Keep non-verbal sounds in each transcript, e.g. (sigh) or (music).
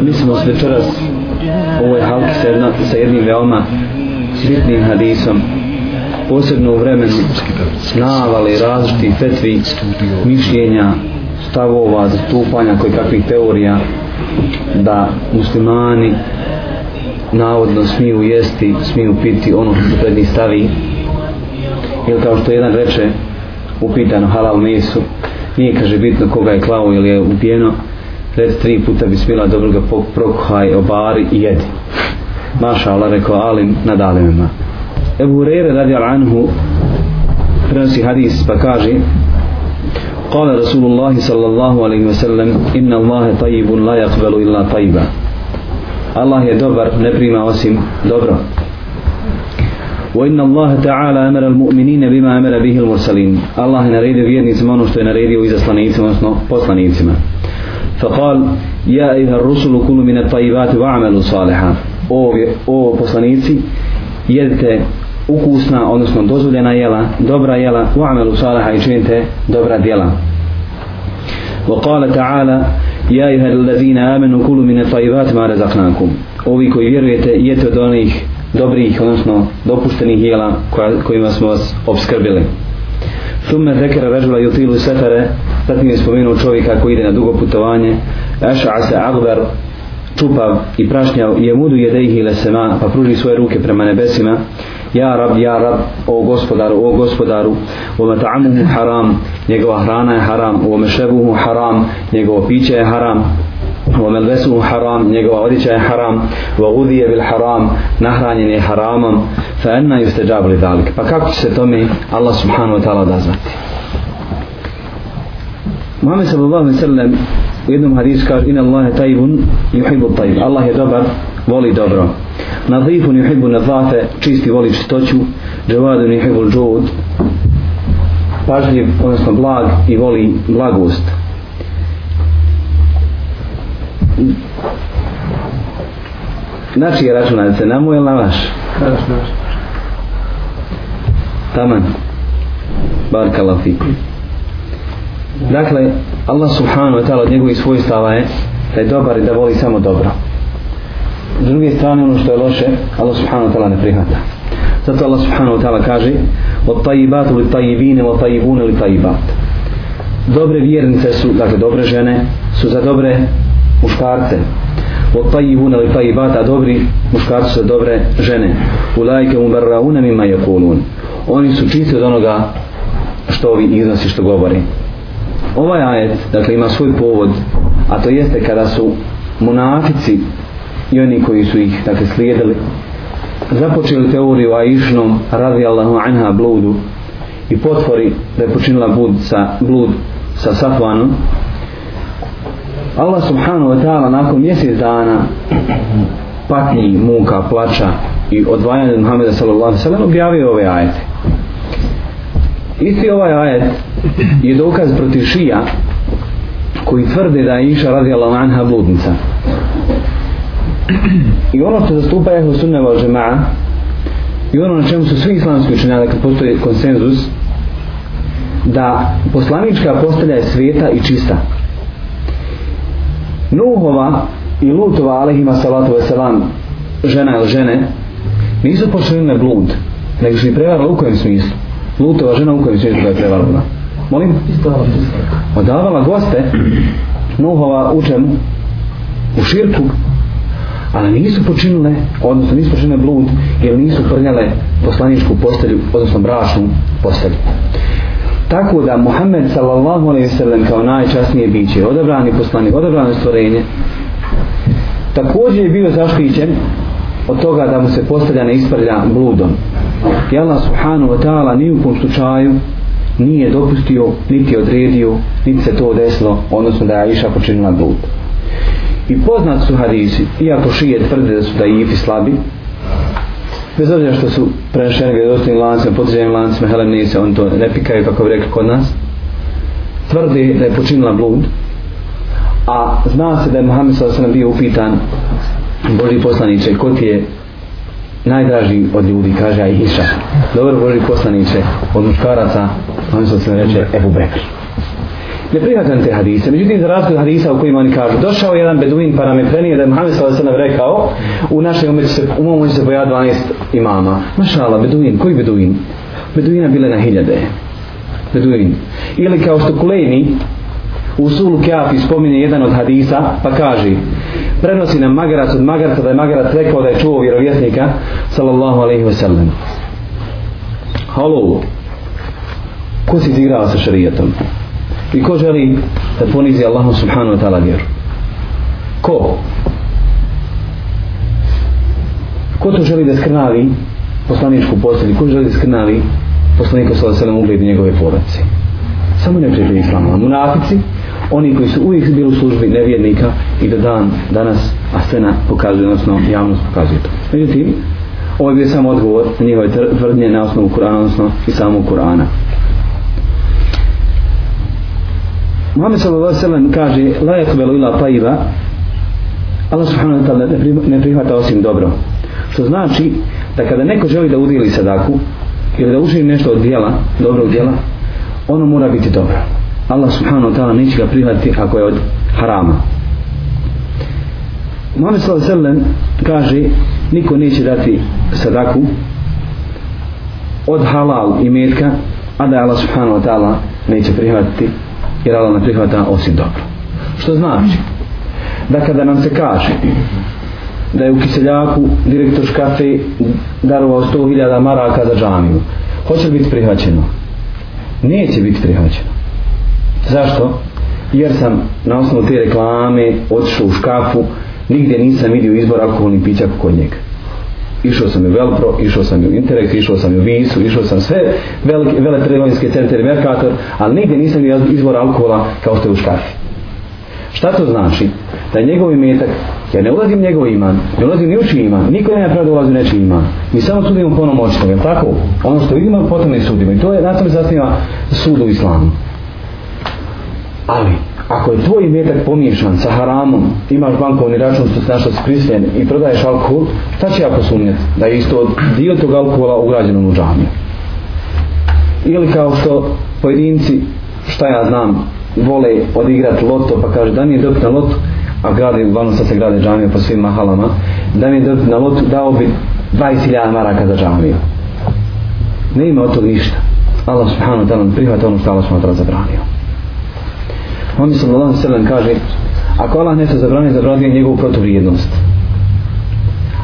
Mi smo večeras u ovoj halki sa, jedno, sa jednim veoma bitnim hadisom posebno u vremenu navali različitih fetvi mišljenja stavova, zastupanja koji kakvih teorija da muslimani navodno smiju jesti, smiju piti ono što se pred njih stavi ili kao što jedan reče upitano halal mesu nije kaže bitno koga je klao ili je ubijeno reci tri puta bismila dobro ga prokuhaj, obari i jedi. Maša Allah rekao Alim nad Alimima. Ebu Rere radi Al-Anhu prenosi hadis pa kaže Kale Rasulullahi sallallahu alaihi wa sallam Inna Allahe tajibun la yakbelu illa tajiba Allah je dobar, ne prima osim dobro. Wa inna Allah ta'ala amara al-mu'minina bima amara bihi al-mursalin. Allah je naredio vjernicima ono što je naredio i zaslanicima, odnosno poslanicima. Ono فقال يا أيها الرسل كل من الطيبات وعملوا صالحا أو أو بصنيتي يدت أكوسنا أنصنا دزولنا يلا دبرا يلا وعملوا صالحا يجنت دبرا ديلا وقال تعالى يا أيها الذين آمنوا كل من الطيبات ما رزقناكم أو بكو يرويت يتدونيك dobrih, odnosno dopuštenih jela koja, kojima smo vas obskrbili. Thumme zekera režula jutilu sefere Zatim je spomenuo čovjeka koji ide na dugo putovanje, Eša'a se Agber, čupav i prašnjav, je mudu jedejih ile sema, pa pruži svoje ruke prema nebesima, Ja Rab, Ja Rab, o gospodaru, o gospodaru, o mata'amuhu haram, njegova hrana je haram, o mešebuhu haram, njegovo piće je haram, o melvesuhu haram, njegova odjeća je haram, o udije bil haram, nahranjen je haramom, fa enna juste džabli dalik. Pa kako će se tome Allah subhanahu wa ta'ala odazvati? Muhammed sallallahu alaihi sallam u jednom hadisu kaže in Allahe tajbun yuhibu tajb Allah je dobar, voli dobro nadifun yuhibu nadvate čisti voli čistoću dževadun yuhibu džud pažljiv, odnosno blag i voli blagost znači je računajce na moj ili na vaš? Taman. Barkala fikum. Dakle, Allah subhanahu wa ta'ala od njegovih svojstava je da je dobar i da voli samo dobro. S druge strane, ono što je loše, Allah subhanahu wa ta'ala ne prihvata. Zato Allah subhanahu wa ta'ala kaže od tajibatu li tajibine, od tajibune li tajibat. Dobre vjernice su, dakle dobre žene, su za dobre muškarce. Od tajibune li tajibat, a dobri muškarci su za dobre žene. U lajke umbarraunem ima jakulun. Oni su čisti od onoga što ovi iznosi što govori ovaj ajet dakle ima svoj povod a to jeste kada su munafici i oni koji su ih dakle slijedili započeli teoriju a išnom radi Allahu anha bludu i potvori da je počinila bud sa, blud sa Safvanom Allah subhanahu wa ta'ala nakon mjesec dana patnji, muka, plaća i odvajanje od Muhammeda sallallahu alaihi sallam objavio ove ajete Isti ovaj ajet je dokaz protiv šija koji tvrde da je Iša radi Allah bludnica. I ono što zastupa je Husunneva žema'a i ono na čemu su svi islamski učenjali dakle postoji konsenzus da poslanička postelja je sveta i čista. Nuhova i Lutova, alehima salatu veselam, žena ili žene, nisu počinile blud, nego su i prevarali u kojem smislu. Lutova žena u kojoj čovjeku je prevarila. Molim? Odavala pa goste Nuhova u čemu? U širku. Ali nisu počinile, odnosno nisu počinile blud, jer nisu prljale poslaničku postelju, odnosno brašnu postelju. Tako da Muhammed sallallahu alaihi sallam kao najčasnije biće, odabrani poslanik, odabrano stvorenje, također je bio zaštićen od toga da mu se postavlja ne isprlja bludom. I Allah subhanahu wa ta'ala ni u kom slučaju nije dopustio, niti odredio, niti se to desilo, odnosno da je Aisha počinila blud. I poznat su hadisi, iako šije tvrde da su da ifi slabi, bez obzira što su prenašeni gledostnim lancima, potređenim lancima, helem nise, oni to ne pikaju kako bi rekli kod nas, tvrde da je počinila blud, a zna se da je Muhammed s.a.v. bio upitan Boži poslaniče, ko ti je najdraži od ljudi, kaže Aj Iša. Dobro, Boži poslaniče, od muškaraca, oni su se reče Ebu Bekr. Ne prihvatam te hadise, međutim, za razgled hadisa u kojima oni kažu, došao jedan beduin pa nam je prenio da je Mohamed Sala Sala rekao, u našoj umeću se, u mom umeću se boja 12 imama. Mašala, beduin, koji beduin? Beduina bile na hiljade. Beduin. Ili kao što kulejni, U sulu Keafi spominje jedan od hadisa, pa kaže prenosi nam magarac od magarca da je magarac rekao da je čuo vjerovjesnika sallallahu alaihi wasallam. Halo, ko si izigrava sa šarijetom? I ko želi da ponizi Allahu subhanu wa ta'ala vjeru? Ko? Ko tu želi da skrnavi poslaničku postelju? Ko želi da skrnavi poslaniku sallallahu alaihi wasallam ugled njegove porodice? Samo ne prijatelji islamu, a munafici, oni koji su uvijek bili u službi nevjernika i da dan danas Asena pokazuje, odnosno javnost pokazuje to. Međutim, ovo je samo odgovor na njihove tvrdnje na osnovu Kur'ana, odnosno i samog Kur'ana. Muhammed sallallahu alaihi sallam kaže La yakbelu ila tajiva Allah subhanahu wa ta'ala ne prihvata osim dobro. Što znači da kada neko želi da udjeli sadaku ili da učini nešto od dijela, dobrog dijela, ono mora biti dobro. Allah subhanahu wa ta'ala neće ga prihvatiti ako je od harama. Muhammed sallallahu alaihi sallam kaže niko neće dati sadaku od halal i metka a da je Allah subhanahu wa ta'ala neće prihvatiti jer Allah ne prihvata osim dobro. Što znači? Da kada nam se kaže da je u Kiseljaku direktor škafe darovao 100.000 maraka za džamiju hoće li biti prihvaćeno? Neće biti prihvaćeno. Zašto? Jer sam na osnovu te reklame otišao u škafu, nigdje nisam vidio izbor alkoholnih pića kod njega. Išao sam u Velpro, išao sam u Interact, išao sam u Visu, išao sam sve velike, vele trgovinske centre Mercator, ali nigdje nisam vidio izbor alkohola kao što je u škafi. Šta to znači? Da je njegov imetak, ja ne ulazim njegov iman, ne ulazim ni uči iman, niko ne napravo da ulazi u nečiji iman. Mi samo sudimo ponom očitom, je tako? Ono što vidimo, potom ne sudimo. I to je, na tome zasniva sud u islamu. Ali, ako je tvoj metak pomiješan sa haramom, imaš bankovni račun što se našao skrisljen i prodaješ alkohol, šta će ja posumnjati? Da je isto dio tog alkohola ugrađeno u džamiju. Ili kao što pojedinci, šta ja znam, vole odigrati loto, pa kaže da mi je dobit na loto, a gradi, uglavnom sad se grade džamije po svim mahalama, da mi je dobit na loto, dao bi 20.000 maraka za džamiju. Ne ima od toga ništa. Allah subhanahu wa ta'ala prihvata ono što Allah subhanahu wa ta'ala zabranio. On je sallallahu alaihi sallam kaže Ako Allah nešto zabrani, zabrani je njegovu protuvrijednost.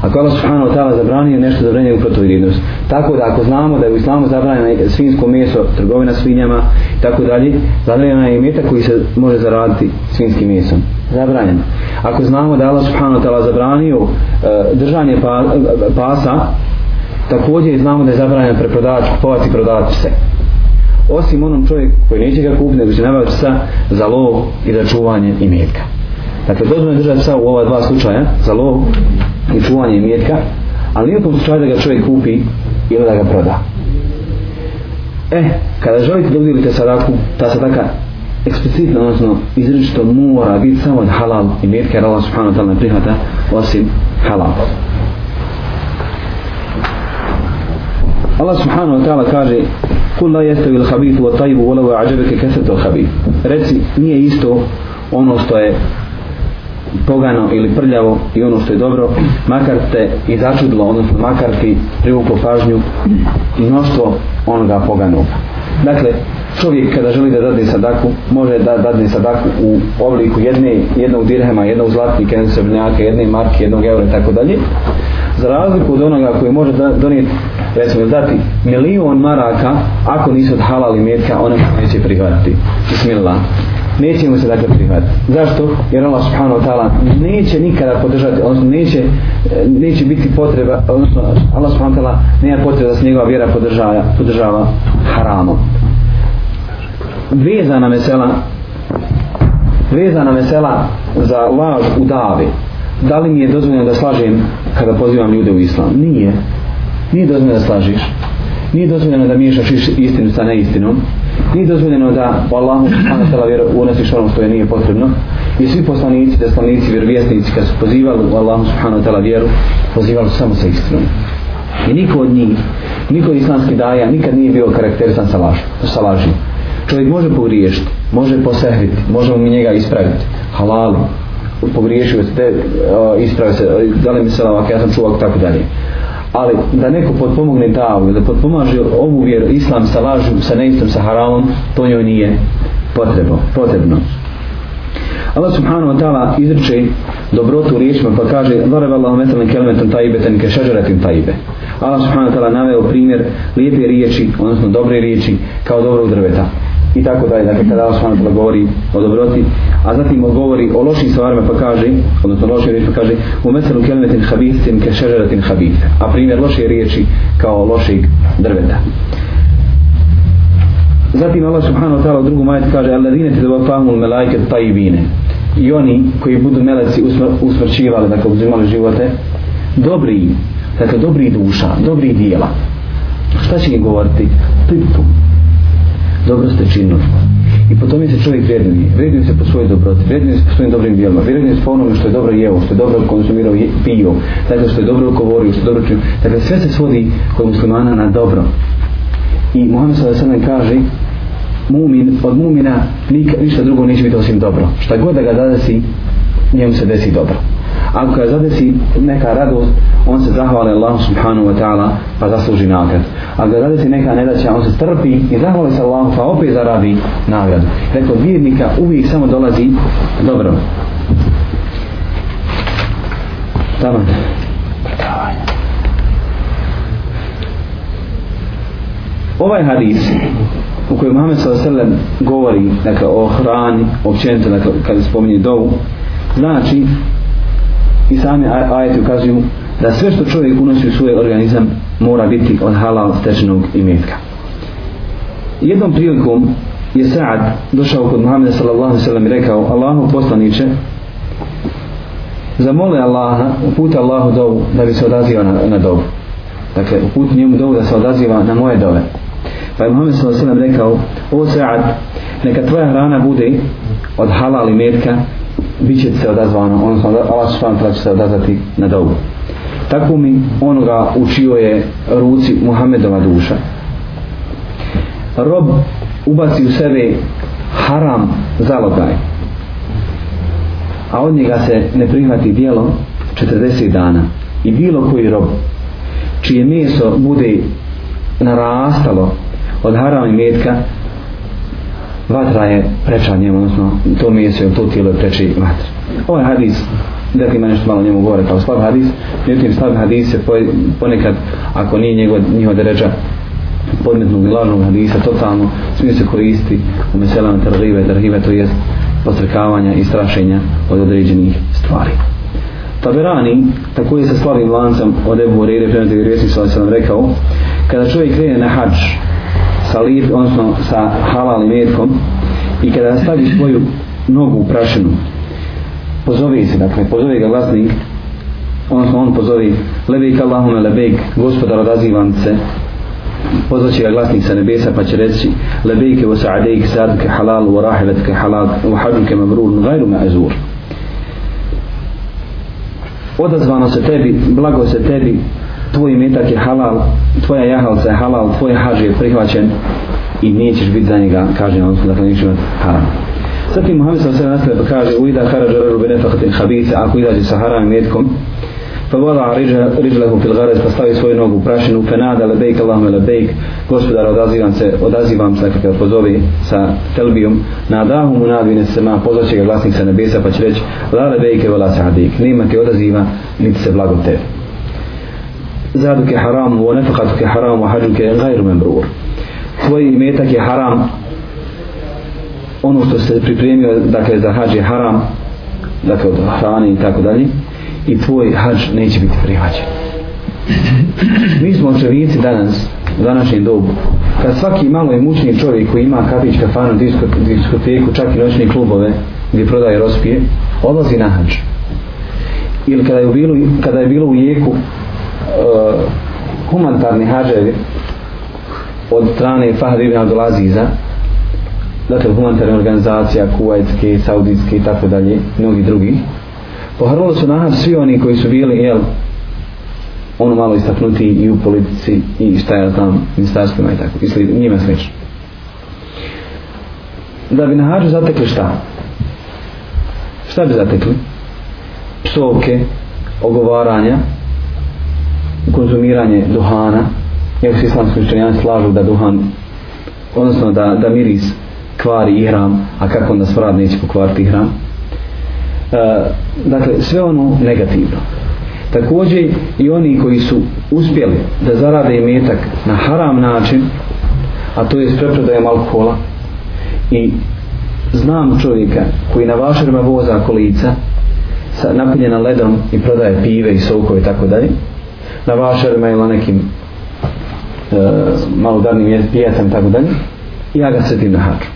Ako Allah subhanahu wa ta'ala zabrani je nešto zabrani njegovu protuvrijednost. Tako da ako znamo da je u islamu zabranjeno svinsko meso, trgovina svinjama i tako dalje, zabranjena je i meta koji se može zaraditi svinskim mesom. Zabranjeno. Ako znamo da Allah subhanahu wa ta'ala zabranio e, držanje pa, e, e pasa, također znamo da je zabranjeno preprodavati, kupovati i prodavati se osim onom čovjeku koji neće ga kupiti, nego će nabaviti psa za lov i za čuvanje i mjetka. Dakle, dozvoljno je držati psa u ova dva slučaja, za lov i čuvanje i mjetka, ali nijekom slučaju da ga čovjek kupi ili da ga proda. E, kada želite da udjelite sadaku, ta sadaka eksplicitno, odnosno izrečito mora biti samo od halal i mjetka, jer Allah subhanahu wa ta'ala ne prihvata, osim halal. Allah subhanahu wa ta'ala kaže Kul la jeste il habitu wa tajbu wa lawa ađebeke kesetu habit Reci, nije isto ono što je pogano ili prljavo i ono što je dobro makar te i začudilo odnosno makar ti privuklo pažnju mnoštvo onoga poganog dakle, čovjek kada želi da dadne sadaku, može da dadne sadaku u obliku jedne, jednog dirhema, jednog zlatnika, jednog srebrnjaka, jedne marke, jednog eura i tako dalje. Za razliku od onoga koji može da, donijeti, recimo, dati milion maraka, ako nisu od halal i metka, one neće prihvatiti. Bismillah. Neće mu se dakle prihvatiti. Zašto? Jer Allah subhanahu wa ta'ala neće nikada podržati, odnosno neće, neće biti potreba, odnosno Allah subhanahu wa ta'ala nema potreba da se njegova vjera podržava, podržava haramom vezana mesela vezana mesela za laž u davi da li mi je dozvoljeno da slažem kada pozivam ljude u islam nije, nije dozvoljeno da slažiš nije dozvoljeno da miješaš istinu sa neistinom nije dozvoljeno da u Allahu subhanahu wa ta'ala vjeru unosiš ono što je nije potrebno i svi poslanici, poslanici, vjerovjesnici kad su pozivali u Allahu subhanahu wa ta'ala vjeru pozivali su samo sa istinom i niko od njih, niko od islamskih daja nikad nije bio karakterizan sa, laž, sa lažima čovjek može pogriješiti, može posehriti, možemo mi njega ispraviti, halal, pogriješio se te, ispravio se, da li mi se ovako, ja sam čuvak, tako dalje. Ali da neko potpomogne davu, da potpomaže ovu vjeru, islam sa lažim, sa neistom, sa haramom, to njoj nije potrebo, potrebno. Allah subhanahu wa ta'ala izreče dobrotu riječima pa kaže Zareb Allah metalan kelmetan tajibetan ke šađaratim tajibe. Allah subhanahu wa ta'ala naveo primjer lijepe riječi, odnosno dobre riječi kao dobrog drveta i tako dalje, dakle kada Allah Subhanahu Ta'ala govori o dobroti, a zatim govori o lošim stvarima pa kaže, odnosno loše riječi pa kaže, u meselu kelmetin habisim ke šeželetin habise, a primjer loše riječi kao lošeg drveta. Zatim Allah Subhanahu Ta'ala u drugu majicu kaže, Alladine ti zavafahumul melajke tajibine, i oni koji budu meleci usmr usmrćivali, dakle uzimali živote, dobri, dakle dobri duša, dobri dijela, šta će im govoriti? Tipu, dobro ste činili. I po tome se čovjek vrednuje. Vrednuje se po svojoj dobroti, vrednuje se po svojim dobrim dijelima, vrednuje se po onome što je dobro jeo, što je dobro konzumirao i pio, dakle što je dobro govorio, što je dobro činio. Dakle, sve se svodi kod muslimana na dobro. I Muhammed sada sada kaže, mumin, od mumina nika, ništa drugo neće biti osim dobro. Šta god da ga dada si, njemu se desi dobro ako je zadesi neka radost on se zahvali Allahu subhanahu wa ta'ala pa zasluži nagradu a ga zadesi neka nedaća on se strpi i zahvali se Allahu pa opet zaradi nagradu rekao vjernika uvijek samo dolazi dobro Tamo. Ovaj hadis u kojem Muhammed s.a.v. govori dakle, o hrani, općenite, dakle, kada spominje dovu, znači i sami ajeti ukazuju da sve što čovjek unosi u svoj organizam mora biti od halal stečenog imetka. Jednom prilikom je Saad došao kod Muhammeda sallallahu sallam i rekao Allahu poslaniće zamole Allaha uput Allahu dovu da bi se odaziva na, na dovu. Dakle, uput njemu dovu da se odaziva na moje dove. Pa je Muhammed sallallahu sallam rekao o Saad neka tvoja hrana bude od halal imetka metka bit će se odazvano, odnosno Allah subhanahu ta'ala će se odazvati na dobu. Tako mi onoga u čijoj je ruci Muhammedova duša. Rob ubaci u sebe haram zalogaj. A od njega se ne prihvati dijelo 40 dana. I bilo koji rob čije meso bude narastalo od harama i metka, vatra je preča njemu, odnosno to mjesto, to tijelo je preči vatra. Ovaj hadis, da ti ima nešto malo njemu govore kao pa slab hadis, međutim slab hadis je ponekad, ako nije njegov, njihova deređa podmetnog glavnog hadisa, totalno, svi se koristi u meselama terhive, terhive, to jest postrekavanja i strašenja od određenih stvari. Taberani, tako je sa slabim lancem od Ebu Rire, prema tebi sam rekao, kada čovjek krene na hađ, sa lid, odnosno sa halal metkom i kada stavi svoju nogu u prašinu pozove se, dakle, pozove ga glasnik odnosno on pozove lebejk Allahume lebejk gospodar odazivam se pozvaće ga glasnik sa nebesa pa će reći lebejke wa sa'adejke sa'adke halal wa rahiletke halal wa hadunke mabrur gajru me azur odazvano se tebi blago se tebi tvoj imetak je halal, tvoja jahalca je halal, tvoj hađ je prihvaćen i nećeš biti za njega, kaže na odnosu, dakle nećeš imati haram. Zatim Muhammed sam se nastavio pa kaže, uida harađa rađu benefakatin habice, ako idađe sa haram imetkom, pa vada riđlehu fil gares, pa stavi svoju nogu u prašinu, fe nada lebejk, Allahume lebejk, gospodar, odazivam se, odazivam se, kada pozovi sa telbijom, nadahu mu nadvine se ma, pozvaće ga glasnik sa nebesa, pa će reći, la lebejke, vola sa hadik, nema ti odaziva, niti se blago tebi zaduke haram, o nefakatuke haram, o hađuke gajru membrur. Tvoj imetak je haram, ono što se pripremio, dakle, za hađ je haram, dakle, od hrane i tako dalje, i tvoj hađ neće biti prihađen. Mi smo očevici danas, u današnjem dobu, kad svaki malo imućni čovjek koji ima kapić, kafanu, diskoteku, čak i noćni klubove, gdje prodaje rospije, odlazi na hađ. Ili kada je bilo, kada je bilo u jeku, uh, humanitarni hađevi od strane Fahri ibn Abdulaziza dakle humanitarna organizacija Kuwaitske, Saudijske i tako dalje mnogi drugi poharvali su nahav svi oni koji su bili jel, ono malo istaknuti i u politici i šta ja znam ministarstvima i tako, misli, njima slično da bi na hađu zatekli šta? šta bi zatekli? psovke, ogovaranja, konzumiranje duhana jer se islamski učenjani slažu da duhan odnosno da, da miris kvari ihram a kako onda svrad neće pokvariti ihram e, dakle sve ono negativno također i oni koji su uspjeli da zarade metak na haram način a to je s preprodajem alkohola i znam čovjeka koji na vašerima voza kolica sa, napiljena ledom i prodaje pive i sokove i tako dalje sa vašarima ili nekim e, malodarnim pijetem tako dalje ja ga sretim na hađu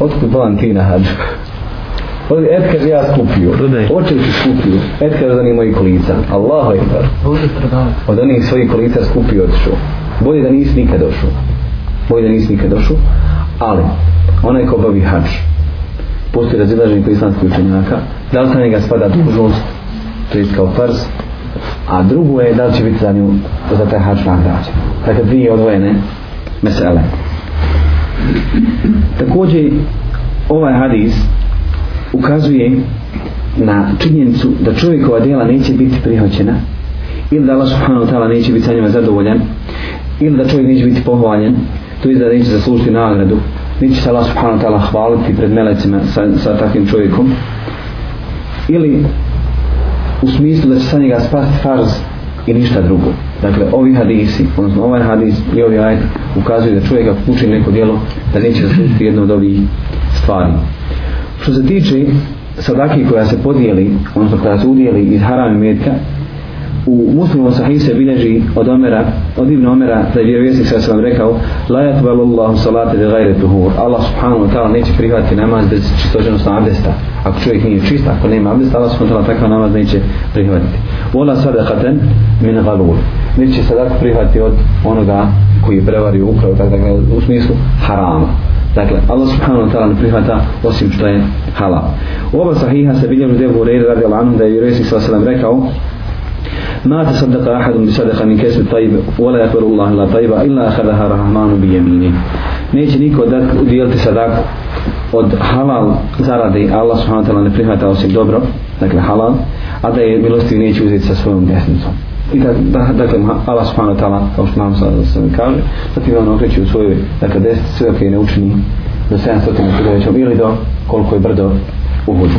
otkud volam ti na hađu (laughs) Ovi, et kad ja skupio, očeš ti skupio, et kad od onih mojih kolica, Allahu ekber, od onih svojih kolica skupio odšao. Bolje da nisi nikad došao. Bolje da nisi nikad došao. Ali, onaj ko obavi hač, postoji razilaženje kod islamskih učenjaka, da li sam njega spada dužnost, to je kao farz, a drugo je da li će biti za nju za taj hač nagrađen. Dakle, dvije odvojene mesele. Također, ovaj hadis ukazuje na činjenicu da čovjekova djela neće biti prihvaćena ili da Allah subhanahu ta'ala neće biti sa njima zadovoljan ili da čovjek neće biti pohvaljen to je da neće zaslužiti nagradu neće se Allah subhanahu ta'ala hvaliti pred melecima sa, sa takvim čovjekom ili u smislu da će sa njega spasti farz i ništa drugo. Dakle, ovi hadisi, odnosno ovaj hadis i ovaj ajd ukazuju da čovjek ako učini neko dijelo da neće zaslužiti jednu od ovih stvari. Što se tiče sadaki koja se podijeli, odnosno koja se udijeli iz harami metka, u muslimu sahih se bileži od Omera, od Ibn Omera, da je vjerovjesnik sa sam rekao La yatvalu Allahu salate de gajre tuhur Allah subhanahu wa ta'ala neće prihvati namaz bez čistoženost abdesta Ako čovjek nije čist, ako nema abdesta, Allah subhanahu wa ta'ala takav namaz neće prihvatiti Vola sadakaten min galul Neće sadaku prihvati od onoga koji je prevario upravo, tako dakle, u smislu harama Dakle, Allah subhanahu wa ta'ala ne prihvata osim što je halal U oba sahiha se bilježu devu rejde radi Allah'anom da je vjerovjesnik sa sam rekao ما تصدق أحد بصدقة من كسب طيب ولا يقبل الله إلا طيبة إلا أخذها الرحمن بيمينه نيجي نيكو دات وديلت صدق od halal zaradi Allah subhanahu wa ta'ala ne prihvata osim dobro dakle halal a da je milosti neće uzeti sa svojom desnicom i da, da, dakle Allah subhanahu wa ta'ala kao što nam sad se mi kaže zatim on okreće u svoju dakle desnicu sve ok ne učini do 700 kudovićom ili do koliko je brdo u vodu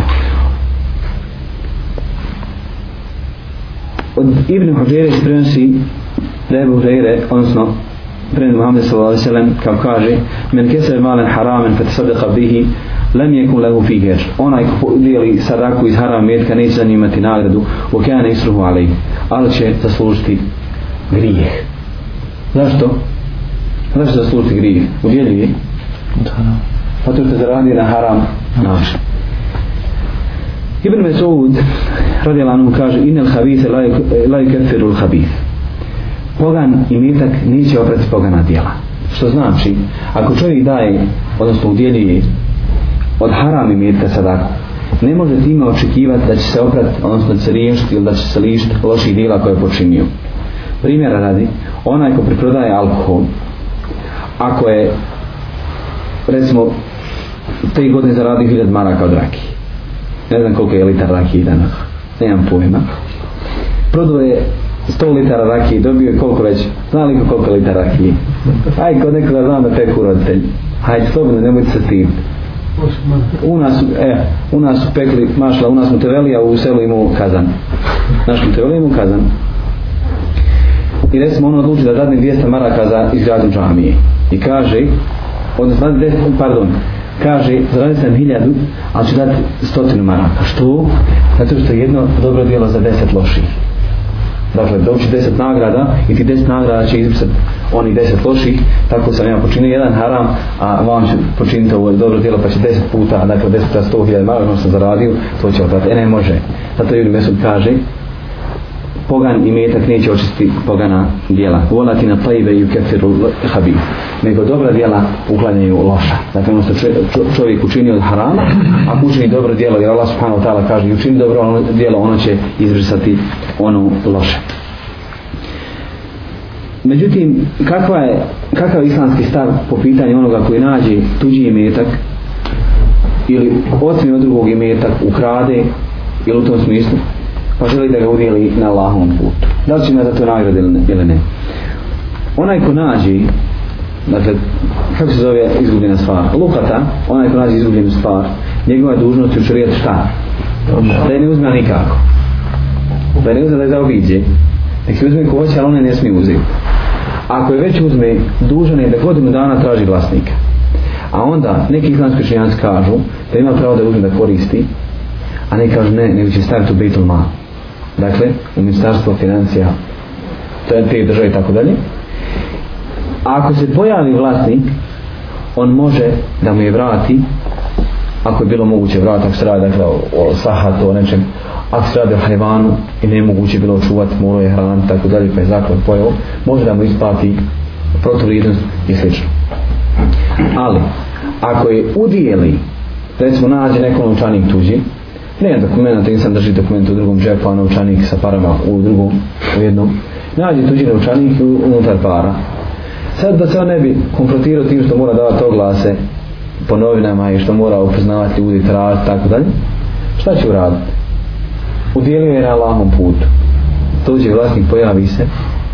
od Ibn Hujere prenosi da je Hujere, odnosno prenosi Muhammed sallallahu alaihi sallam, kao kaže, men keser malen haramen fat sadaqa bihi, lem je kun lehu fiher. Onaj ko udjeli sadaku iz haram metka neće zanimati nagradu, u kaj ne isruhu alaihi, ali će zaslužiti grijeh. Zašto? Zašto zaslužiti grijeh? Udjeli je? Od haram. Pa to što zaradi na haram način. Ibn Mesoud radijal anhu kaže inel habise laj kefirul habis pogan i mitak neće obrati pogana djela što znači ako čovjek daje odnosno udjeli od harami mitka sadaku ne može time očekivati da će se oprat odnosno da će se riješiti ili da će se lišiti loših djela koje je počinio primjera radi onaj ko priprodaje alkohol ako je recimo te godine zaradi hiljad maraka od rakije ne znam koliko je litar rakije danas, nemam pojma. Prodo je 100 litara rakije, dobio je koliko već, zna li koliko litara rakije? Aj, kod nekog da znam da peku roditelji. Hajde, slobno, nemoj se tim. U nas, e, u nas pekli mašla, u nas mu teveli, a u selu imao kazan. Naš mu teveli imao kazan. I recimo, on odluči da dadne 200 maraka za izgradnju džamije. I kaže, odnosno, pardon, kaže, zaradi sam hiljadu, ali ću dati stotinu maraka. Što? Zato što je jedno dobro djelo za deset loših. Dakle, dobiću deset nagrada i ti deset nagrada će izbrisati oni deset loših, tako sam ja počinio jedan haram, a vam će počiniti ovo dobro djelo, pa će deset puta, dakle, deset puta sto hiljada maraka, ono sam zaradio, to će odrati. E, ne može. Zato Juri Mesud kaže, pogan i metak neće očistiti pogana dijela. Volati na tajbe i ukefiru habi. Nego dobra dijela uklanjaju loša. Dakle, ono što čovjek učini od harama, a učini dobro dijelo, jer Allah subhanahu wa ta'ala kaže, učini dobro ono dijelo, ono će izbrisati ono loše. Međutim, kakva je, kakav islamski stav po pitanju onoga koji nađe tuđi imetak ili otmi od drugog imetak, ukrade ili u tom smislu, pa želi da ga udjeli na Allahovom putu. Da li će mi za to nagrade ili ne? Onaj ko nađi, dakle, kako se zove izgubljena stvar? Lukata, onaj ko nađi izgubljenu stvar, njegova je dužnost u šarijetu šta? Da je ne uzme nikako. Da je ne uzme da je zaobiđe. Neki uzme ko hoće, ali one ne smije uzeti. Ako je već uzme, dužan je da godinu dana traži vlasnika. A onda neki islamski učinjanci kažu da ima pravo da uzme da koristi, a ne kažu ne, nego će staviti u Bejtul Mahu dakle, u ministarstvo financija to je prije države i tako dalje a ako se pojavi vlasnik on može da mu je vrati ako je bilo moguće vrati ako se radi dakle, o, o sahatu, o nečem ako se radi o hajvanu i nemoguće bilo očuvati moro je hran tako dalje pa je zakon pojel može da mu isplati protivrednost i slično ali ako je udijeli recimo nađe neko novčanik tuđi ne dokumenta, te sam drži dokument u drugom džepu, a novčanik sa parama u drugom, u jednom. Nađe tuđi novčanik unutar para. Sad da se on ne bi konfrontirao tim što mora davati oglase po novinama i što mora upoznavati ljudi, tražiti, tako dalje, šta će uraditi? Udijelio je na lahom putu. Tuđi vlasnik pojavi se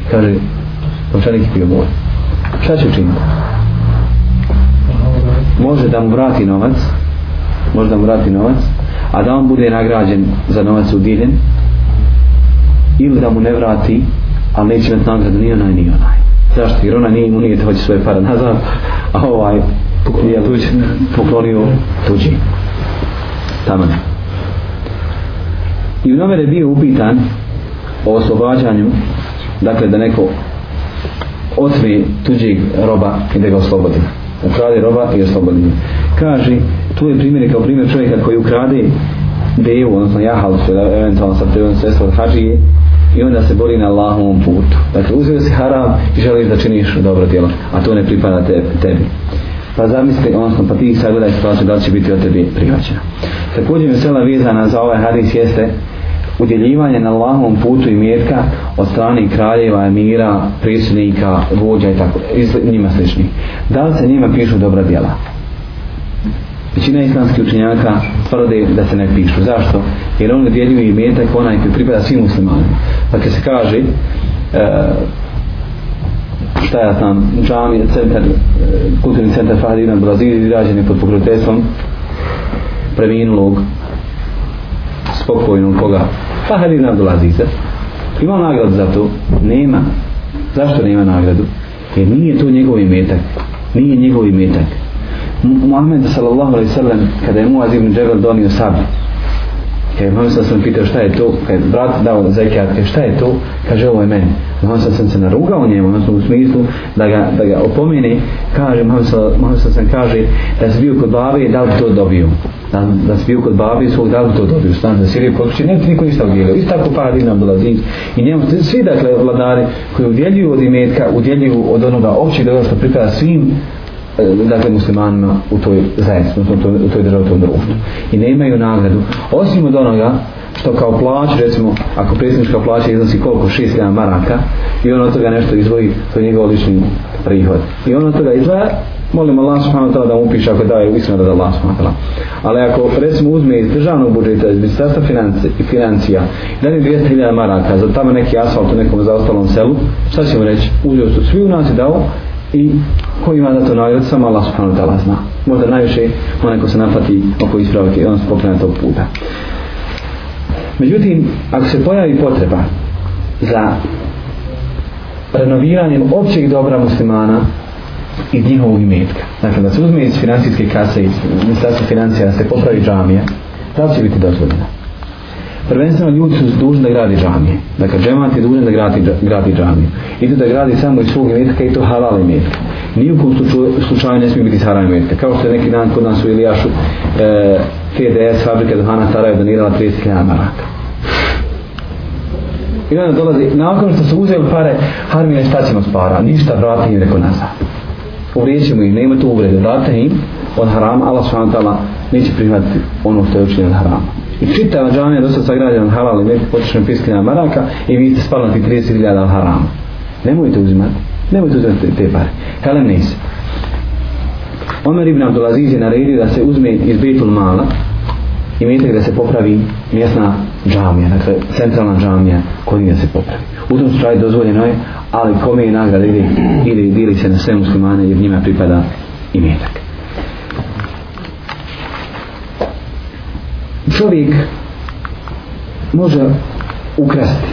i kaže, novčanik je bio moj. Šta će učiniti? Može da mu vrati novac, može da mu vrati novac, a da on bude nagrađen za novac udjeljen ili da mu ne vrati a neće imati nagradu ni onaj ni onaj zašto jer ona nije imunijet hoće svoje pare nazad a ovaj poklonio tuđi poklonio tuđi tamo ne i u nomere bio upitan o oslobađanju dakle da neko otme tuđeg roba i da ga oslobodi ukrade roba i oslobodi kaže to je primjer kao primjer čovjeka koji ukrade devu, odnosno jahalcu, eventualno sa prvom sredstvom hađije, i onda se boli na Allahovom putu. Dakle, uzio si haram i želiš da činiš dobro djelo, a to ne pripada te, tebi. Pa zamisli, odnosno, pa ti sagledaj situaciju da li će biti od tebi prihvaćena. Također je sela vezana za ovaj hadis jeste udjeljivanje na Allahovom putu i mjetka od strane kraljeva, emira, predsjednika, vođa i tako, njima slični. Da li se njima pišu dobra djela? Većina islamskih učenjaka tvrde da se ne pišu. Zašto? Jer on dijeljuje i metak onaj koji pripada svim muslimanima. Dakle se kaže e, šta ja znam, džami, centar, e, kulturni centar Fahad ibn Brazil, izrađen je pod pokrotestom preminulog spokojnog koga? Fahad ibn Abdulaziza. Imao nagradu za to? Nema. Zašto nema nagradu? Jer nije to njegov imetak. Nije njegov imetak. Muhammed sallallahu alaihi sallam kada je Muaz ibn Džebel donio sabi kada je Muhammed sallallahu alaihi pitao šta je to kada je brat dao zekijat kada šta je to kaže ovo je meni Muhammed sallallahu se narugao njemu odnosno u smislu da ga, da ga opomeni kaže Muhammed sallallahu alaihi sallam kaže da si bio kod babi i da li to dobio da, da si bio kod babi svog da li to dobio stan za Siriju kod kuće ne ti niko ništa udjelio isto tako par dina bila zim i njemu svi dakle vladari koji udjeljuju od imetka udjeljuju od onoga općeg dobro što pripada svim E, dakle muslimanima u toj zajednici, u toj, u toj državi, u tom društvu. I ne imaju nagradu. Osim od onoga što kao plać, recimo, ako predsjednička plaća iznosi koliko? 6-7 maraka i on od toga nešto izvoji, to je njegov lični prihod. I on od toga izvaja, molim Allah subhanahu ta'ala da mu piše ako daje iskreno da Allah subhanahu ta'ala. Ali ako recimo uzme iz državnog budžeta, iz ministarstva financija, da li 200.000 maraka za tamo neki asfalt u nekom zaostalom selu, šta ćemo reći, uzio su svi u nas i dao, i ko ima da to navio, samo Allah subhanahu wa ta'ala zna. Možda najviše onaj ko se napati oko ispravke i on se pokrene tog puta. Međutim, ako se pojavi potreba za renoviranjem općeg dobra muslimana i njihovog imetka, dakle da se uzme iz financijske kase, iz ministarstva financija, da se popravi džamija, da li će biti dozvoljena? prvenstveno ljudi su dužni da gradi džamije. Dakle, džemat je dužan da gradi, gradi džamiju. I to da gradi samo iz svog imetka i to halal imetka. Nijukom slučaju ne smije biti haram imetka. Kao što je neki dan kod nas u Ilijašu e, TDS fabrike Duhana Sarajeva donirala 30.000 maraka. I onda dolazi, nakon što su uzeli pare, harmine šta ćemo s para? Ništa, vrati im reko nazad. Uvrijećemo ih, nema tu uvrede. Vrate im od harama, Allah s.a. neće prihvatiti ono što je učinjeno od harama. I čitava džamija do sada sagrađena halal i neki potišen piskljena maraka i vi ste spalnati 30.000 harama. Nemojte uzimati. Nemojte uzimati te, te pare. Kalem nisi. Omer ibn Abdulaziz je naredio da se uzme iz Bejtul Mala i mjetak da se popravi mjesna džamija, dakle centralna džamija koji da se popravi. U tom slučaju dozvoljeno je, ali kome je nagrad ide, ide i dili se na sve muslimane jer njima pripada imetak. čovjek može ukrasti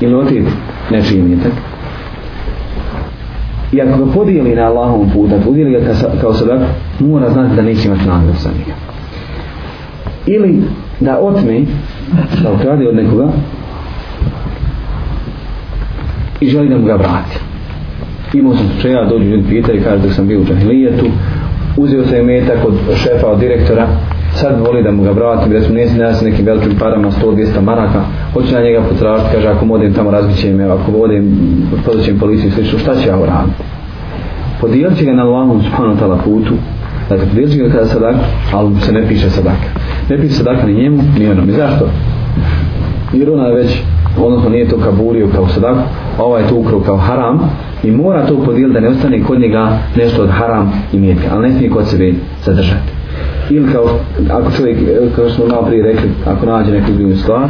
ili otjeti nečiji imetak i ako ga podijeli na Allahovom putu, ako udijeli ga kao sadak, mora znati da neće imati nagradu sa njega. Ili da otme, da ukrade od nekoga i želi da mu ga vrati. Imao sam slučaja, dođu ljudi pita i kaže da sam bio u džahilijetu, uzeo sam metak od šefa, od direktora, sad voli da mu ga vratim, recimo nisi ne nas nekim velikim parama, 100-200 maraka, hoću na njega potražiti, kaže ako modim tamo razbit će me, ako vodim, podat će im policiju, slično, šta će ja uraditi? Podijel će ga na lovom spano tala putu, dakle podijel će ga kada sadak, ali se ne piše sadaka. Ne piše sadaka ni njemu, ni onom. I zašto? Jer ona je već, odnosno nije to kabulio kao sadak, ovaj je to ukrao kao haram, i mora to podijel da ne ostane kod njega nešto od haram i mjetka, ali ne smije kod sebe zadržati ili kao, ako čovjek, kao što smo malo prije rekli, ako nađe neku drugu stvar,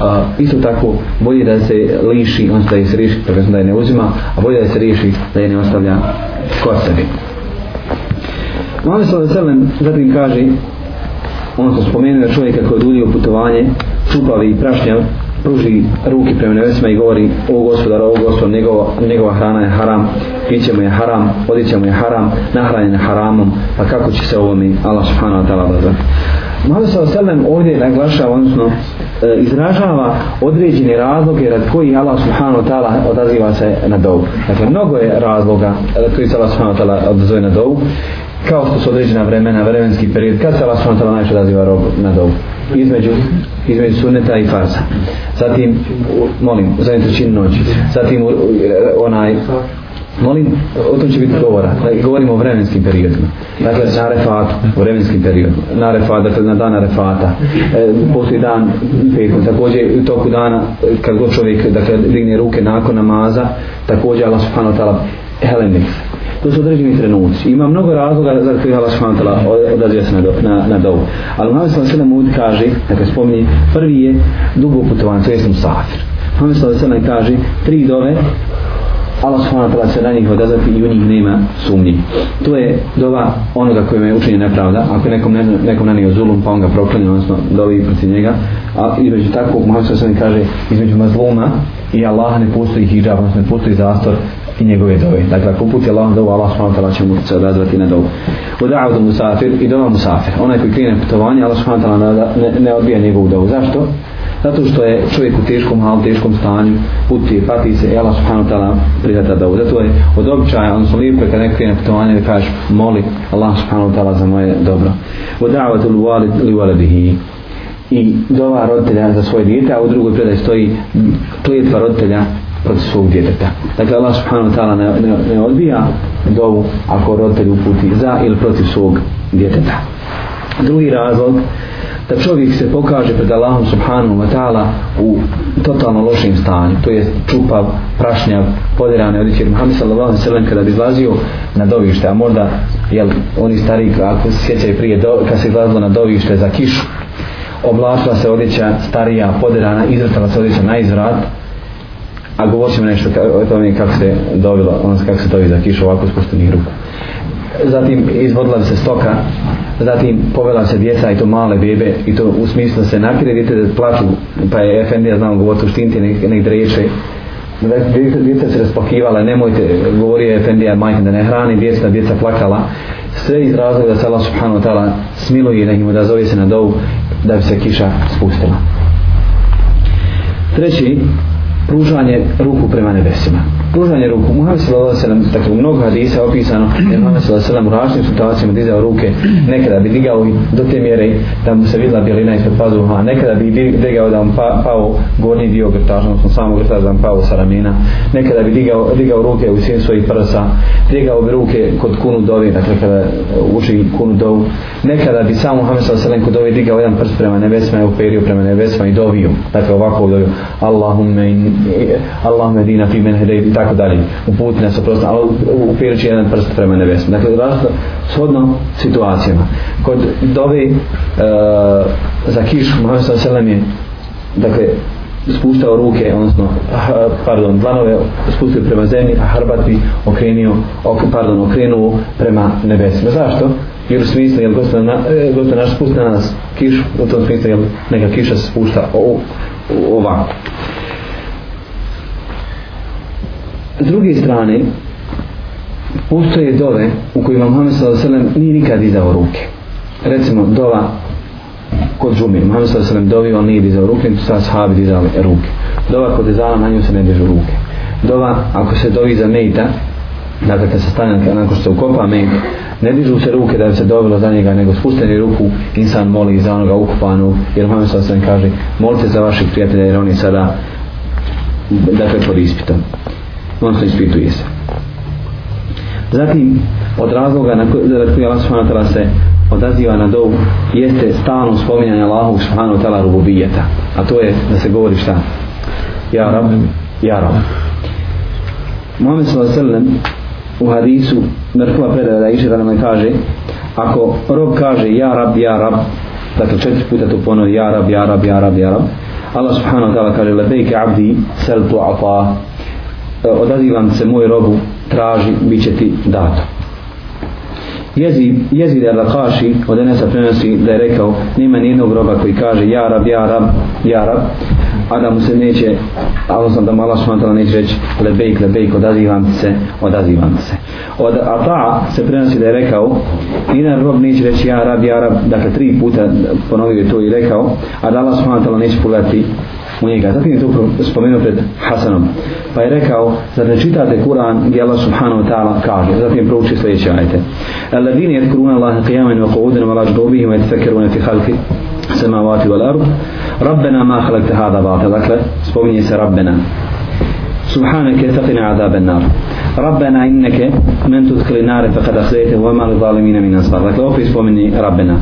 a, isto tako bolje da se liši, on da je se riješi, tako da je ne uzima, a bolje da je se riješi da je ne ostavlja kod sebi. Mohamed Sala Selem zatim kaže, ono što spomenuo čovjeka koji je udio putovanje, čupavi i prašnjav, pruži ruke prema nevesima i govori o gospodar, o gospodar, njegova, njegova hrana je haram, piće mu je haram, odiće mu je haram, nahranjen je haramom, a kako će se ovome Allah subhanahu wa ta'ala baza. Mohamed sa oselem ovdje naglašava, odnosno e, izražava određene razloge rad koji Allah subhanahu wa ta'ala odaziva se na dobu. Dakle, mnogo je razloga rad koji se Allah subhanahu wa ta'ala odazove na dobu kao što su određena vremena, vremenski period, kad se Allah s.w.t. najviše odaziva na dobu? Između, između suneta i farsa. Zatim, u, molim, za trećinu noći. Zatim, u, u, onaj, molim, o tom će biti govora. Da, govorimo o vremenskim periodima. Dakle, na refat, u vremenskim periodima. Na refat, dakle, na dana refata. E, poslije dan, petno, također, u toku dana, kad god čovjek, dakle, digne ruke nakon namaza, također, Allah s.w.t. Helenik, to su određeni trenuci. Ima mnogo razloga za koji Allah s.w.t. odazio se na, do, na, na dovu. Ali Muhammed s.w.t. sada mu kaže, dakle spominje, prvi je dugo putovanje, to jesam safir. Muhammed s.w.t. kaže, tri dove, Allah subhanahu wa ta'ala se na njih odazati i u njih nema sumnji. To je dova onoga kojim je učinjen nepravda. Ako je nekom, ne, nekom nanio zulum, pa on ga proklinio, odnosno dovi protiv njega. A između tako, Muhammed sallam kaže, između mazluma i Allaha ne postoji hijab, odnosno ne postoji zastor i njegove dove. Dakle, ako uputi Allahom dovu, Allah subhanahu wa ta'ala će mu se odazvati na dovu. U da'a musafir i dova musafir. Onaj koji krije na putovanje, Allah subhanahu wa ta'ala ne, ne odbija njegovu dovu. Zašto? Zato što je čovjek u teškom halu, teškom stanju, putuje, pati se, jela su kanu tala prijeta da uzeti. Zato je od običaja, ono su lijepe kad nekrije na putovanje da kažeš moli Allah subhanahu tala za moje dobro. Od davatu li uvali bihi i dova roditelja za svoje dijete, a u drugoj predaj stoji klijetva roditelja proti svog djeteta. Dakle, Allah subhanahu ta'ala ne, ne, ne, odbija dovu ako roditelj uputi za ili protiv svog djeteta. Drugi razlog, da čovjek se pokaže pred Allahom subhanahu wa ta'ala u totalno lošim stanju to je čupa prašnja poderane odjeće jer Muhammed sallallahu alaihi sallam kada bi izlazio na dovište a možda jel, oni stari ako se sjećaju prije do, kad se izlazilo na dovište za kišu oblačila se odjeća starija poderana izvrtala se odjeća na izvrat a govorit ćemo nešto o tome kako se dovilo, ono kako se dovi za kišu ovako spustenih ruku zatim izvodila bi se stoka, zatim povela se djeca i to male bebe i to u smislu se napire djete da plaću, pa je Efendija znao govoriti u štinti nek, nek dreče. Djeca, djeca se raspakivala, nemojte, govorio Efendija majke da ne hrani, djeca, djeca plakala. Sve iz razloga da se Allah subhanahu ta'ala smiluje nekim da zove se na dovu da bi se kiša spustila. Treći, pružanje ruku prema nebesima. Pružanje ruku. Muhammed sallallahu alejhi ve sellem tako mnogo hadisa opisano da Muhammed sallallahu alejhi ve sellem u različitim situacijama dizao ruke, nekada bi digao i do te mjere da mu se videla bjelina ispod pazuha, a nekada bi digao da mu pa, pao gornji dio grta, odnosno samo grta da mu pao sa ramena. Nekada bi digao digao ruke u svim svojih prsa, digao bi ruke kod kunu dovi, dakle kada uči kunu dovu. Nekada bi samo Muhammed sallallahu alejhi ve sellem kod dovi digao jedan prst prema nebesima i uperio prema nebesima i dovio. Dakle ovako dovio. Allahumma inni E, Allahumma dina fi men hedayt i tako dalje. Uput nas oprosti, al upirči jedan prst prema nebesu. Dakle, razno shodno situacijama. Kod dove uh, za kišu, Muhammed sa selam je dakle spuštao ruke, odnosno, pardon, dlanove spustio prema zemlji, a harbat bi okrenio, ok, pardon, okrenuo prema nebesima. Zašto? Jer u smislu, jel gospod, na, e, gospod naš spusti na nas kiš, u tom smislu, jel neka kiša se spušta o, o, ovako. S druge strane, postoje dove u kojima Muhammed s.a.v. nije nikad izdao ruke. Recimo, dova kod džumi. Muhammed s.a.v. dovi, on nije dizao ruke, nije sada sahabi dizali ruke. Dova kod izala, na nju se ne dižu ruke. Dova, ako se dovi za mejta, dakle kad se stane, onako što se ukopa mejta, ne dižu se ruke da bi se dovelo za njega, nego spusteni ruku, insan moli za onoga ukopanu, jer Muhammed s.a.v. kaže, molite za vaših prijatelja, jer on je sada, dakle, pod ispitom odnosno ispituje se. Zatim, od razloga na koje, zarad koje Allah subhanahu ta'ala se odaziva na dovu, jeste stalno spominjanje Allahu subhanahu ta'ala rububijeta. A to je da se govori šta? Ja rab, ja rab. Muhammed s.a.v. u hadisu Merkuva predaja da iše da nam kaže ako rob kaže ja rab, ja rab, dakle četiri puta to ponovi ja rab, ja rab, ja rab, ja rab, Allah subhanahu wa ta'ala kaže lebejke abdi sel tu ata E, odazivam se moj robu, traži, bit će ti dato. Jezi, jezi da Rakaši od Enesa prenosi da je rekao nima nijednog roba koji kaže ja rab, ja rab, ja rab a da mu se neće sam da mala šmantala neće reći lebejk, lebejk, odazivam se, odazivam se od Ata se prenosi da je rekao nina rob neće reći ja rab, ja rab dakle tri puta ponovio je to i rekao a da Allah šmantala neće pogledati u njega. Zatim je to spomenuo pred Hasanom. Pa je rekao, zar ne čitate Kur'an gdje Allah subhanahu wa ta'ala kaže. Zatim je prouči sljedeće ajte. Al-ladini et kuruna Allahe qiyamen wa qu'udin wa rajdubihim et fekeruna fi halki samavati wal ardu. Rabbena ma khalakte hada vata. Dakle, spominje se Rabbena. سبحانك تقنا عذاب النار ربنا إنك من تدخل النار فقد أخذيته وما لظالمين من أنصار لك لو مني ربنا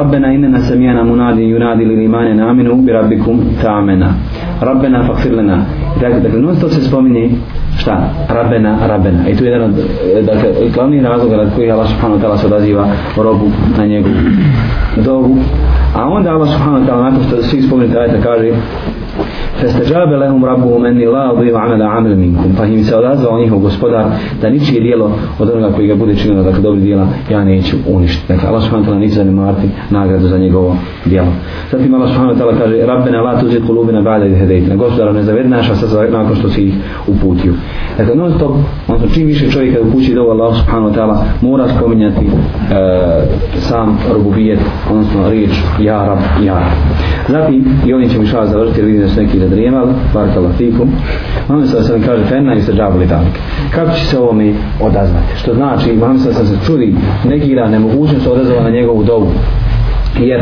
ربنا إننا سمعنا منادي ينادي للإيمان أن آمنوا بربكم فآمنا ربنا فاغفر لنا إذا كنت تقول نوستو šta? Rabena, rabena. I tu je jedan od, e, dakle, glavni razlog na koji Allah subhanahu ta'ala se odaziva robu na njegovu dobu. A onda Allah subhanahu ta'ala, nakon što svi spomenuti ajta, kaže فَسْتَجَابَ لَهُمْ رَبُّهُمْ أَنِّي لَا أُضِيعُ عَمَلَ عَمَلٍ مِنْكُمْ Pa im se odazvao njihov gospodar da niči dijelo od onoga koji ga bude činio da dakle, dobri dijela ja neću uništiti. Dakle, Allah subhanahu ta'ala nije zanimati nagradu za njegovo dijelo. Zatim Allah subhanahu ta'ala kaže رَبَّنَ لَا تُزِيقُ لُوبِنَ بَعْدَ إِذْ هَدَيْتِنَ Gospodara ne zavedna što se nakon što si ih uputio. Dakle, non stop, odnosno čim više čovjeka je upući do Allah subhanahu wa ta'ala, mora spominjati e, sam rububijet, odnosno riječ, ja rab, ja rab. Zatim, i ovdje ćemo išao završiti, jer vidim da su neki zadrijemali, barka latifu, Mame sada sam kaže, fena i se džavli dalik. Kako će se ovo mi odazvati? Što znači, mame sada sam se čudi, neki da ne mogućem se odazvati na njegovu dobu, jer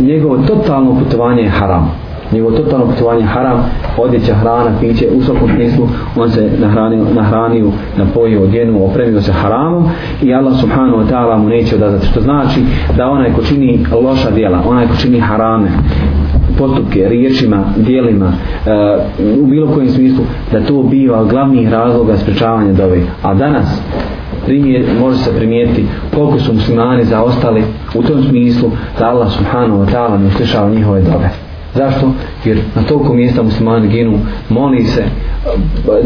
njegovo totalno putovanje je haram nego totalno putovanje haram, odjeća, hrana, piće, u svakom smislu on se nahranio, nahranio, napojio, odjenuo, opremio se haramom i Allah subhanahu wa ta'ala mu neće odazati. Što znači da onaj ko čini loša dijela, onaj ko čini harame, postupke, riječima, dijelima, e, u bilo kojem smislu, da to biva glavni razloga sprečavanja dove. A danas, primije, može se primijeti koliko su muslimani zaostali u tom smislu da Allah subhanahu wa ta'ala ne uslišava njihove dove. Zašto? Jer na toliko mjesta muslimani ginu, moli se,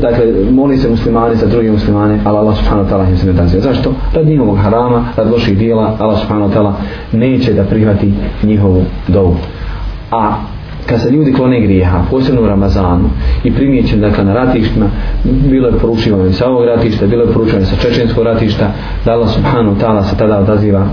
dakle, moli se muslimani za druge muslimane, ali Allah subhanahu wa ta'ala im se ne dazio. Zašto? Rad njihovog harama, rad loših dijela, Allah subhanahu wa ta'ala neće da prihvati njihovu dovu. A kad se ljudi klone grijeha, posebno u Ramazanu, i primjećen dakle, na ratištima, bilo je poručivano i sa ovog ratišta, bilo je poručivano sa čečenskog ratišta, da Allah subhanahu wa ta'ala se tada odaziva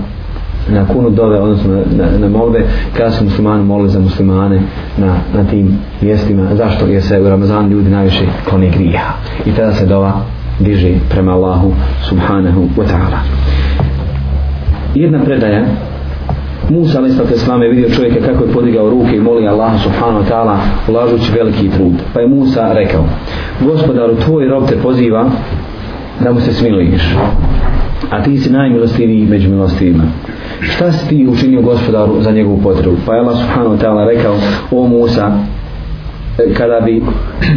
na kunu dove, odnosno na, na, na molbe, kada su muslimani molili za muslimane na, na tim mjestima, zašto je se u Ramazan ljudi najviše kone grija. I tada se dova diže prema Allahu subhanahu wa ta'ala. Jedna predaja, Musa ali sad s je vidio čovjeka kako je podigao ruke i moli Allah subhanahu wa ta'ala ulažući veliki trud. Pa je Musa rekao, gospodaru tvoj rob te poziva da mu se smiliš a ti si najmilostiviji među milostivima šta si ti učinio gospodaru za njegovu potrebu pa je Allah subhanahu ta'ala rekao o Musa kada bi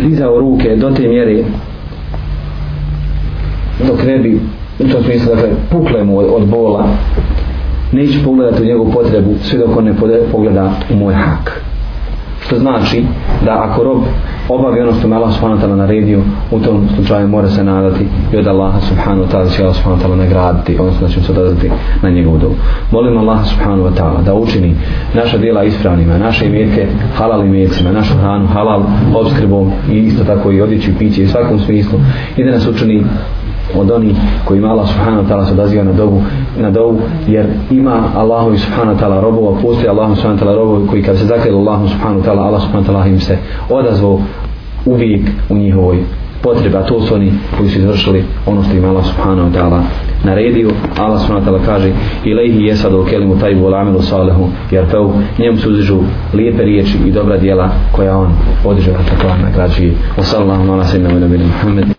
dizao ruke do te mjere dok ne bi u tom smislu dakle, pukle mu od bola neće pogledati u njegovu potrebu sve dok on ne pogleda u moj hak što znači da ako rob obavi ono što me Allah subhanahu ta'ala naredio, u tom slučaju mora se nadati i od Allaha subhanahu ta'ala će Allah subhanahu ta'ala nagraditi, odnosno da će se odazati na njegovu dobu. Molim Allaha subhanahu wa ta'ala da učini naša djela ispravnima, naše imetke halal imetcima, našu hranu halal obskrbom i isto tako i odjeći piće i svakom smislu i da nas učini od onih koji ima Allah subhanahu wa ta'ala se odaziva na dobu, na dobu jer ima Allahu subhanahu wa ta'ala robova postoje Allahu subhanahu wa ta'ala robova koji kad se zakljelo Allahu subhanahu wa ta'ala Allah subhanahu wa ta'ala im se odazvao uvijek u njihovoj potrebi a to su oni koji su izvršili ono što im Allah subhanahu wa ta'ala naredio Allah subhanahu wa ta'ala kaže ilaihi jesadu kelimu tajbu ala amilu salihu jer to njemu se uzižu lijepe riječi i dobra dijela koja on podiže na takvah nagrađuje wa sallamu ala sallamu ala sallamu ala sallamu